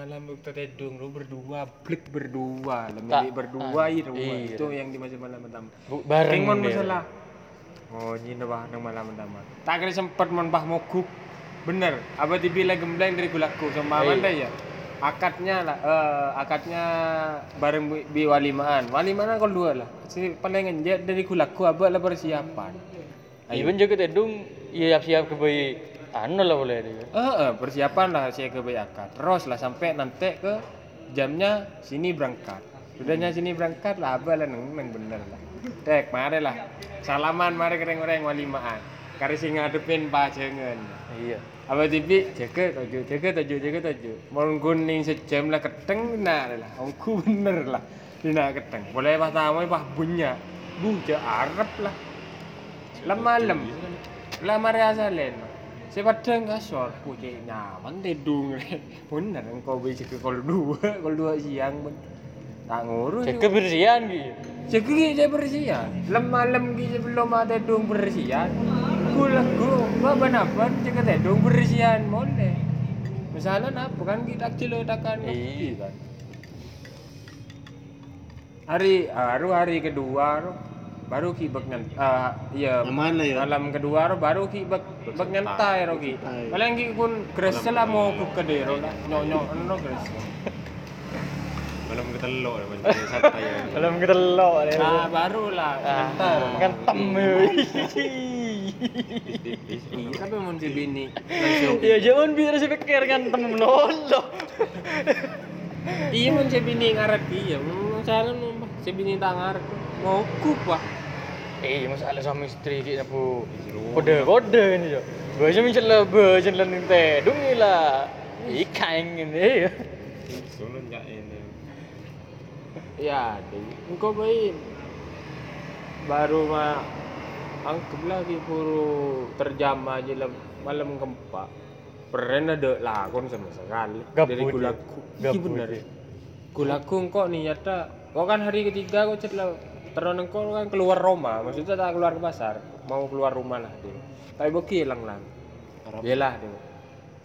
malam waktu tedung lu berdua blik berdua lebih berdua ah, itu iya. itu yang di masih malam pertama. Bareng mon masalah. Oh ini bah nang malam pertama. Tak kira sempet mon bah moguk bener apa dibilang gembleng dari gulaku sama Iya. mana ya akadnya lah eh, akadnya bareng bi, bi walimaan walimaan kalau dua lah. Si paling enjak dari gulaku apa lah persiapan. Iya kan juga tedung iya siap-siap ke bayi anu lah boleh dia. Eh, eh, persiapan lah saya ke akad terus lah sampai nanti ke jamnya sini berangkat. Sudahnya sini berangkat lah apa lah neng neng bener lah. Dek mari lah. Salaman mari kereng kereng walimaan. Kari sing ngadepin pajengan Iya. apa tibi jaga tuju jaga tuju jaga tuju mau kuning sejam lah keteng nah lah. Ongku bener lah. Dina keteng. Boleh pas tamu pas bunya. Buja Arab lah. Lemah lem lamar asalen saya padang kasor punya nyaman tedung bener engkau bisa ke kol dua kol dua siang ben tak ngurus Cek kebersihan gitu. Jaga saya bersihan. Lemah lem gitu sebelum ada dong bersihan. Gula gu, gua benapan jaga tedong bersihan boleh. Misalnya apa kan kita kecil kan Iya. kan. Hari baru hari kedua baru ki bek nyen ah iya mana ya? malam kedua ro baru ki bek bek nyentai ro ki. Paling ki kun gresel lah mau ku kedero lah nyok-nyok no gresel. Malam ketelok ya santai ya. Belum ketelok. Nah, baru lah Ah, kan tem. Iya, tapi mau si bini langsung. Ya jangan biar saya pikir kan tem lolo. Iya mau si bini ngaret iya, mau salah mau si bini tak ngaret. Mau kup pak. Eh, masalah sama istri kita bu. Kode kode ini jo. Baca macam lah, baca lah nanti. Dungi lah. Ikan ini. Sulun enggak ini. Ya, deh. Engkau bayi baru mah anggap lagi puru terjam aja lah malam gempa. Pernah ada lakon sama sekali Gabut dari ya? gulaku. Iya Gabut bener. ya? Gulaku kok nih ya Kok kan hari ketiga kok cet lah terus engkau kan keluar Roma, maksudnya tak keluar ke pasar, mau keluar rumah lah dia. Tapi boki hilang lah. Iyalah dia.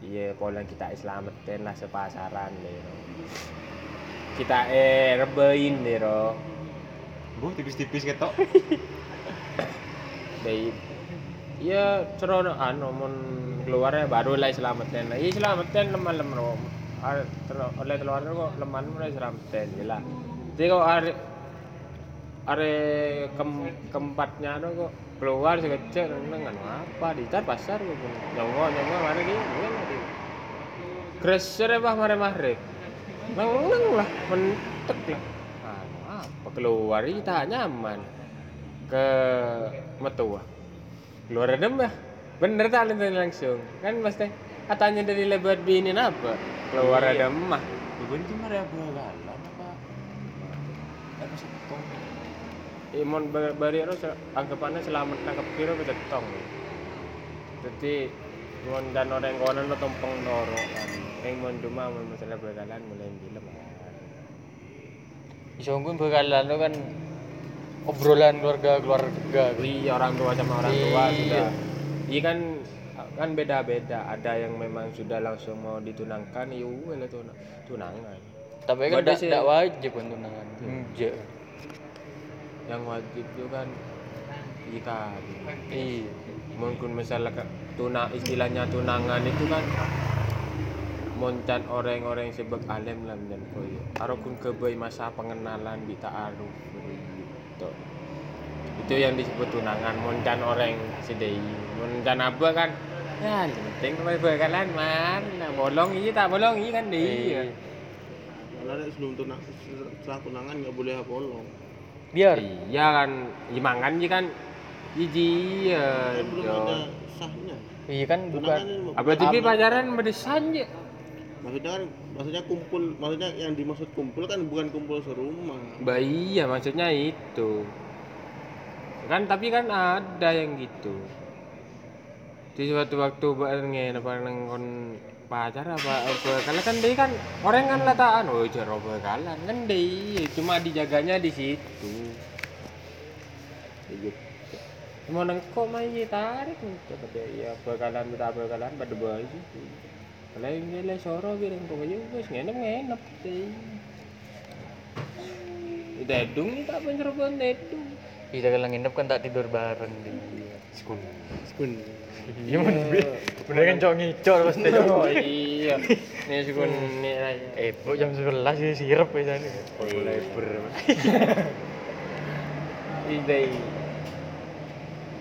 Iya, pola kita islamatin lah sepasaran deh. Kita eh rebain deh, ro. Bu tipis-tipis ketok. Deh. Iya, cerono anu mon keluarnya baru lah islamatin. Iya islamatin lemah-lemah oleh keluar kok lemah mulai islamatin gila. Jadi kok are kem keempatnya anu kok keluar sekecil dengan apa di tar pasar kok nyongo nyongo mari ki iya lah di Gresser ya bah mare mare nang nang lah mentek lah apa keluar ini tak nyaman. Ke metua keluar adem ya bener tak langsung? Kan pasti katanya dari lebat bini apa? Keluar adem mah Bukan cuma ada apa? Apa setong? Imon bari ro anggapannya selamat nangkep kira betetong. Jadi mon dan orang kono no tompong noro kan. Mon cuma mon masalah berjalan mulai film. Isongkun bekalan itu kan obrolan keluarga keluarga. Iya orang tua sama orang tua Iya. sudah. Iya kan kan beda-beda. Ada yang memang sudah langsung mau ditunangkan, iya lah tuna- tunangan. Tapi kan Beda tidak wajib kan tunangan. Enggak. Yang wajib itu kan jika Iya. mungkin misalnya tuna istilahnya tunangan itu kan moncan orang-orang sebab alim lah dan koyo arokun kebai masa pengenalan di ta'aruf gitu itu yang disebut tunangan moncan orang sedei moncan apa kan ya penting kalau bekalan man nah bolong iya tak bolong iya kan dia Iya. Karena ada sebelum tunang setelah tunangan nggak boleh bolong. Biar. iya kan imangan iya kan Iji ya, Kan belum ada sahnya. Iya kan bukan. Apa TV pacaran berdesan ya? maksudnya kan maksudnya kumpul maksudnya yang dimaksud kumpul kan bukan kumpul serumah. Bah iya maksudnya itu kan tapi kan ada yang gitu di suatu waktu barengnya apa nengkon pacar apa karena kan dia kan orang kan lataan oh jero bekalan kan dia cuma dijaganya di situ. Gitu mau nengko mah iya tarik coba dia ya bekalan tidak bekalan pada bayi Kalau yang gila soro bilang kok aja wes ngenep ngenep sih. Dedung tak pencerobohan dedung. Kita kalau nginep kan tak tidur bareng di Skun. Skun. Iya mun bener kan cowok ngicor pasti Oh iya. Nih sukun nih aja. Eh, bu jam 11 sih sirep ya sana. Mulai ber. Ide.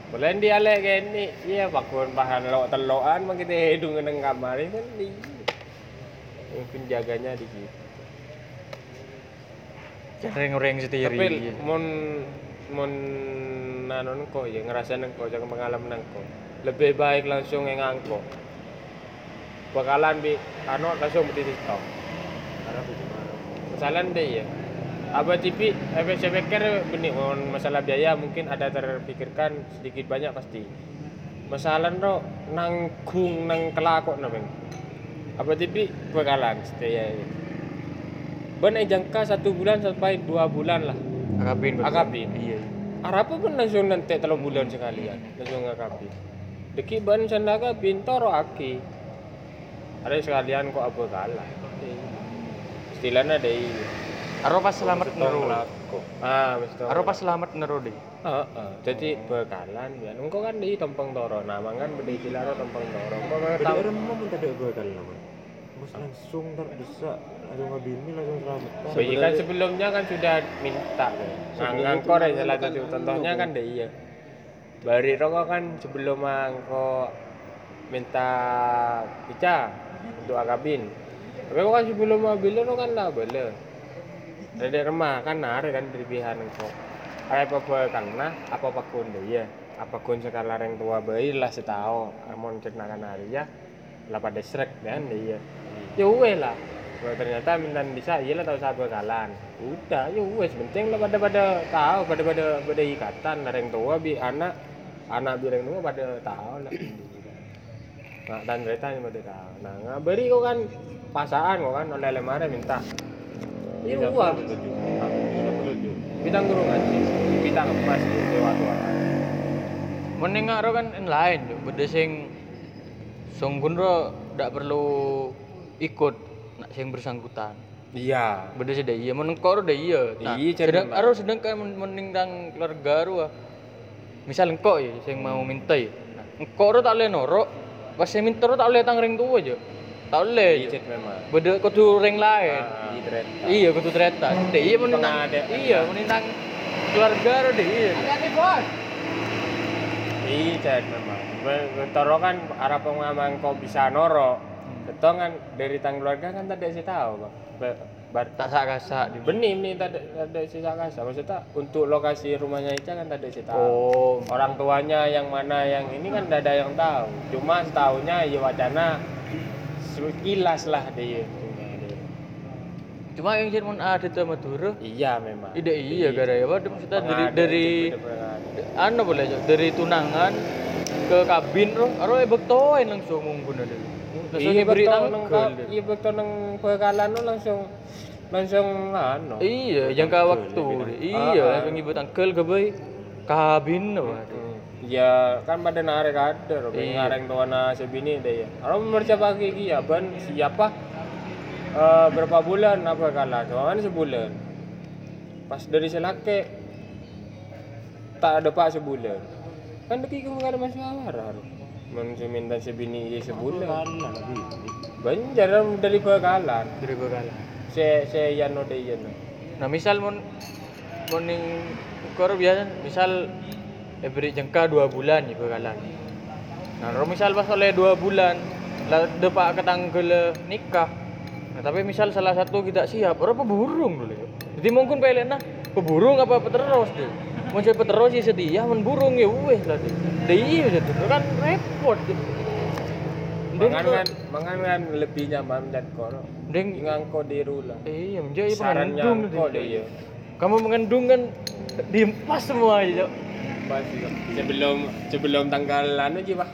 Boleh di alek gini, iya bakun bahan lo teloan mah kita hidung nang kamar ini kan di. Mungkin jaganya di situ. Goreng-goreng sendiri. Tapi mun mun anu kok ya ngerasa nengko jangan pengalaman nengko. Lebih baik langsung yang angko. Bakalan bi anu langsung. Karena bagaimana? Kesalahan deh ya. Apa TV, efek pikir benih masalah biaya mungkin ada terpikirkan sedikit banyak pasti. Masalah no nanggung nang kelakok no bang. Apa TV bakalan setia. Ben eh, jangka satu bulan sampai dua bulan lah. Akabin. Akabin. Iya. Arab pun langsung nanti telung bulan sekalian langsung ngakabin. Deki ban sanda kabin toro aki. Ada sekalian kok apa kalah. Istilahnya deh. Aro pas selamat nero. Ah, wis to. Aro pas selamat nero deh. Heeh. Jadi bekalan ya. Engko kan di tompeng toro. Nah, mangan beda istilah tompeng toro. Engko kan Jadi tahu. orang mau minta dek gue kan. Bos langsung ntar bisa langsung ngabini langsung selamat. Bayi kan sebelumnya kan sudah minta. Nah, ngangkor ya salah satu contohnya kan deh iya. Bari rokok kan sebelum angko minta pica untuk akabin. Tapi kok kan sebelum mobil lo kan lah bela. Dari rumah kan nare kan dari pihak engko. Apa apa karena apa apa kun deh ya. Apa kun sekala yang tua bayi lah setahu. Amon cek nakan hari ya. Lah pada srek kan deh ya. Ya weh lah. Kalau ternyata minta bisa iya lah tahu sabar kalan. Udah ya wes penting lah pada pada tahu pada pada pada ikatan lah yang tua bi anak anak bi yang tua pada tahu lah. Nah, dan cerita yang pada tahu. Nah, ngabari kok kan pasaan kok kan oleh lemare minta. Iya gua. Bidang guru kan sih. Bidang emas dewa tua. Mending aro kan lain, beda sing sunggun ro ndak perlu ikut nak sing bersangkutan. Iya. Beda sih deh iya, meneng kok ro deh iya. Nah, Iya, sedang Mbak. aro sedangkan men- mending keluarga ro ah. Misal engkau ya sing mau minta ya. Nah, engkau ro tak le noro, pas sing minta ro tak le tang ring tuwa aja. Tak le. Iya, memang. Beda kudu ring lain. Ah, Iya, Iya, kudu tereta. Deh iya menintang. Pengada. Iya, menintang keluarga ro deh iya. Iya, Chan, memang. Be- Betoro kan arah pengaman kau bisa noro. Betul kan dari tang keluarga kan tadi sih tahu, Bang. Bar- Tak sak-sak di Benih nih tadi tadi sih kasa. Maksudnya untuk lokasi rumahnya Ica kan tadi sih tahu. Oh, Orang tuanya yang mana yang ini kan tidak ada yang tahu. Cuma setahunya ya wacana sekilas lah dia. cuma yang mun ada tuh Madura. Iya memang. Ide iya gara ya, waduh maksudnya dari dari anu boleh dari tunangan ke kabin roh, aro ebek toin langsung mungkin ada. Iya nang iya betul nang pekalan lu langsung langsung anu. Iya, jangka waktu. Iya, Ah, ah. langsung ibu tangkel ke boy kabin loh. Hmm. Ya kan pada narik ada, Iya. ngareng tuan sebini deh ya. Orang merca pakai ya, ban siapa? Eh, berapa bulan apa kalah? Cuma kan sebulan. Pas dari selake tak ada pak sebulan. Kan deki nggak ada masalah. Men minta sebini sebulan. Banjar dari bekalan. Dari bekalan. Se se yano de yano. Nah, misal mun mun ning kor biasa misal eh, beri jangka dua bulan ya bekalan. Nah, ro misal pas oleh dua bulan lah depak ke tanggal nikah. Nah, tapi misal salah satu tidak siap, orang peburung dulu ya. Jadi mungkin nah, peburung apa peterus deh. Mau jadi peterus ya sedia, men burung ya weh lah deh. Iya gitu, kan repot. Mending Mangan kan, mangan kan lebih nyaman dan koro. mending Ngangko di rula. iya menjadi pengendung kok deh. deh ya. Kamu mengendung kan diempas semua aja, Cok. Pasti kok. Sebelum sebelum tanggal anu aja pak.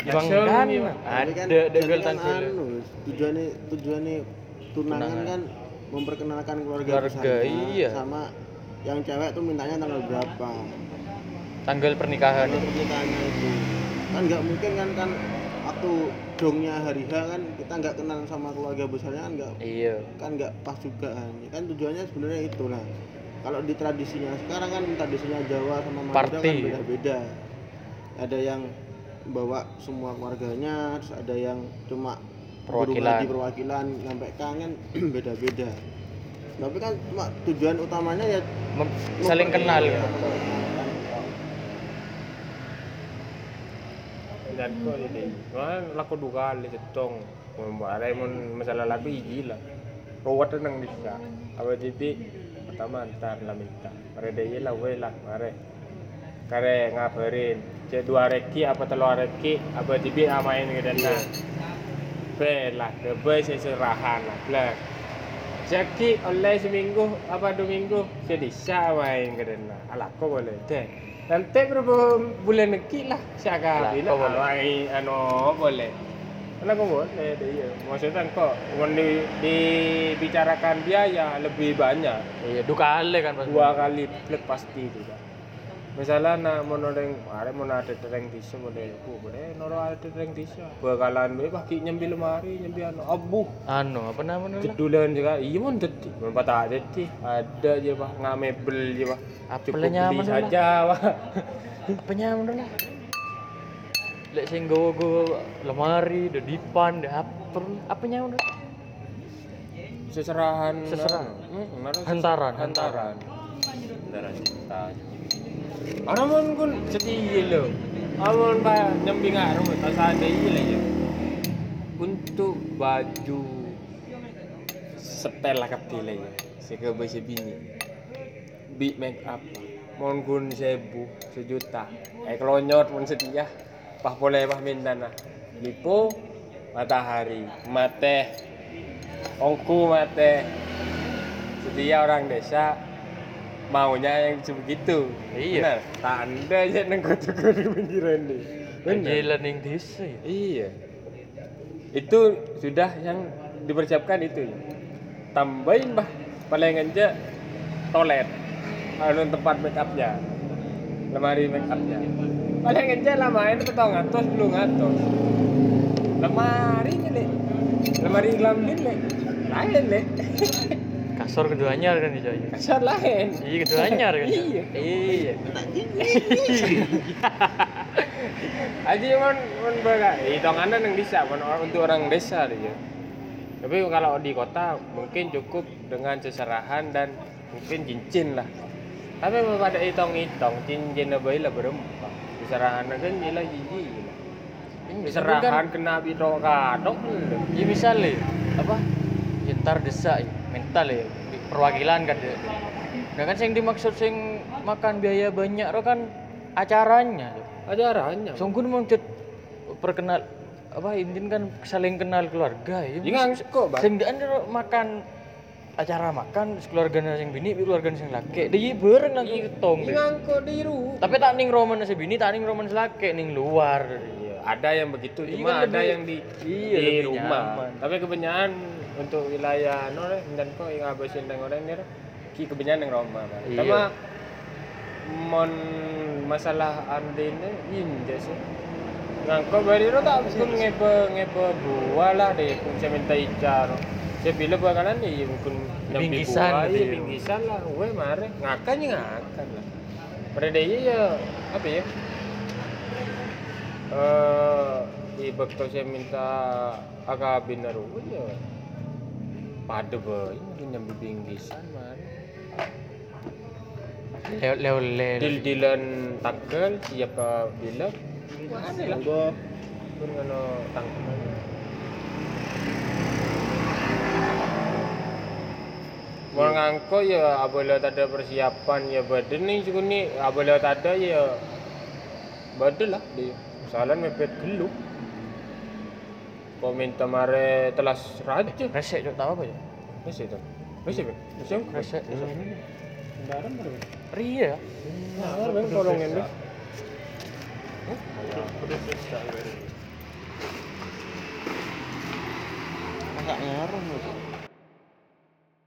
Bang Langsung, kan iya, Pak. Tapi kan, ada gol kan anu, tujuannya tujuannya tunangan Tunangan. kan memperkenalkan keluarga, Keluarga, iya. sama yang cewek tuh mintanya tanggal berapa? Tanggal pernikahan. tanggal pernikahannya itu. Kan nggak mungkin kan kan waktu dongnya hari H kan kita nggak kenal sama keluarga besarnya kan nggak iya. kan nggak pas juga kan. Kan tujuannya sebenarnya itu nah kalau di tradisinya sekarang kan tradisinya Jawa sama Madura kan beda-beda. Ada yang bawa semua keluarganya terus ada yang cuma Perwakilan. di perwakilan sampai kangen beda-beda tapi kan cuma tujuan utamanya ya Mem- saling kenal Iya. dan kok ini? Kan laku dua kali cetong ada mun masalah lagu gila rawat nang bisa apa jadi? Pertama antar lah minta. Mare deh lah we lah mare kare ngabarin. Cek dua reki apa telur reki? Apa jadi? Amain gitu nah be lah ke be seserahan lah blah Jaki oleh seminggu apa dua minggu saya bisa main ke dana. Alah kok boleh deh. Nanti berapa bulan lagi lah saya akan kok boleh? main anu boleh. Karena kok boleh deh iya. Maksudnya kok mau di, dibicarakan biaya lebih banyak iya dua kali kan pas dua kali plek pasti kan. Misalnya nak mau nodeng, ada mau ada tereng disa mau deh, bu boleh noro ada tereng disa. Bakalan be pakai nyambi lemari, nyambi anu abu. anu apa namanya lah Kedulan juga, iya mon jadi, mon patah ada sih, ada aja pak, nggak mebel aja pak, Apa cukup beli saja pak. apa nyaman lah lek sing gowo gowo lemari de dipan de apa apa nyaman lah Seserahan, Seserahan. Hmm, Hantaran, hantaran, hantaran cinta. Orang mon kun sedih lo, orang pak nyambi nggak rumah, tak ada iya lah ya. Untuk baju setel lah kaptile ya, sehingga besi bini. Big make up, mon kun sebu sejuta, eh kelonyot mon setia, pah boleh pah minta nah. Lipo matahari, mate, ongku mate, setia orang desa maunya yang begitu. Iya. Benar. Tak ada aja neng kota-kota pinggiran nih. Benar. yang desa ya. Iya. Itu sudah yang dipersiapkan itu. Tambahin bah paling aja toilet. Anu tempat make upnya. Lemari make upnya. Paling aja lama ini tetap ngatos belum ngatos. Lemari le. Lemari lambin le. Lain le. kasur keduanya kan di Jaya Kasar lain. iya keduanya kan Iya. iya Aja mon mon baga. Hitungannya yang bisa mon untuk orang desa dia. Tapi kalau di kota mungkin cukup dengan seserahan dan mungkin cincin lah. Tapi pada hitung-hitung cincin lebih lah berempat. Seserahan kan gila jiji. Seserahan kena biro kadok. iya misalnya apa ya, ntar desa ya mental ya perwakilan kan dia nah kan yang dimaksud sing makan biaya banyak itu kan acaranya Ajarannya. sungguh mau perkenal apa intin kan saling kenal keluarga ya Jangan kok, Bang. sing makan acara makan keluarga sing bini keluarga sing laki dia bareng langsung ketong deh. Jangan kok diru. tapi tak ning roman si bini tak ning roman laki ning luar Iya, ada yang begitu, Iya, cuma kan ada lebih- yang di iya, di rumah. nyaman. Tapi kebanyakan untuk wilayah no deh, dan kok yang habisin teng orang ini ki kebanyakan yang. Bang. Iya. Sama mon masalah andine inja sih. Ngangko bari ro tak pun ngepe ngepe buah lah deh, pun saya minta icar. Saya pilih buah kanan nih, mungkin nyambi Bingkisan buah, iya, ya. bingkisan lah, gue mare ngakan ya ngakan lah. Dia ya apa ya? eh di bakto saya minta agak binaru ya pada boy. Ini nyambi bingkisan man. Leo leo leo. Dil dilan tanggal siapa bilang ada lah. Monggo. pun ngono tanggal mau ngangko ya tak ada persiapan ya badan nih cukup nih. Tak ada ya badan lah dia salah mepet gelu kau minta mare telas raja resek cok tahu apa ya Masih itu. Masih, Bang. Masih. resek Kendaraan baru. ria Nah, Bang, tolongin deh. Masa ngaruh. Mas?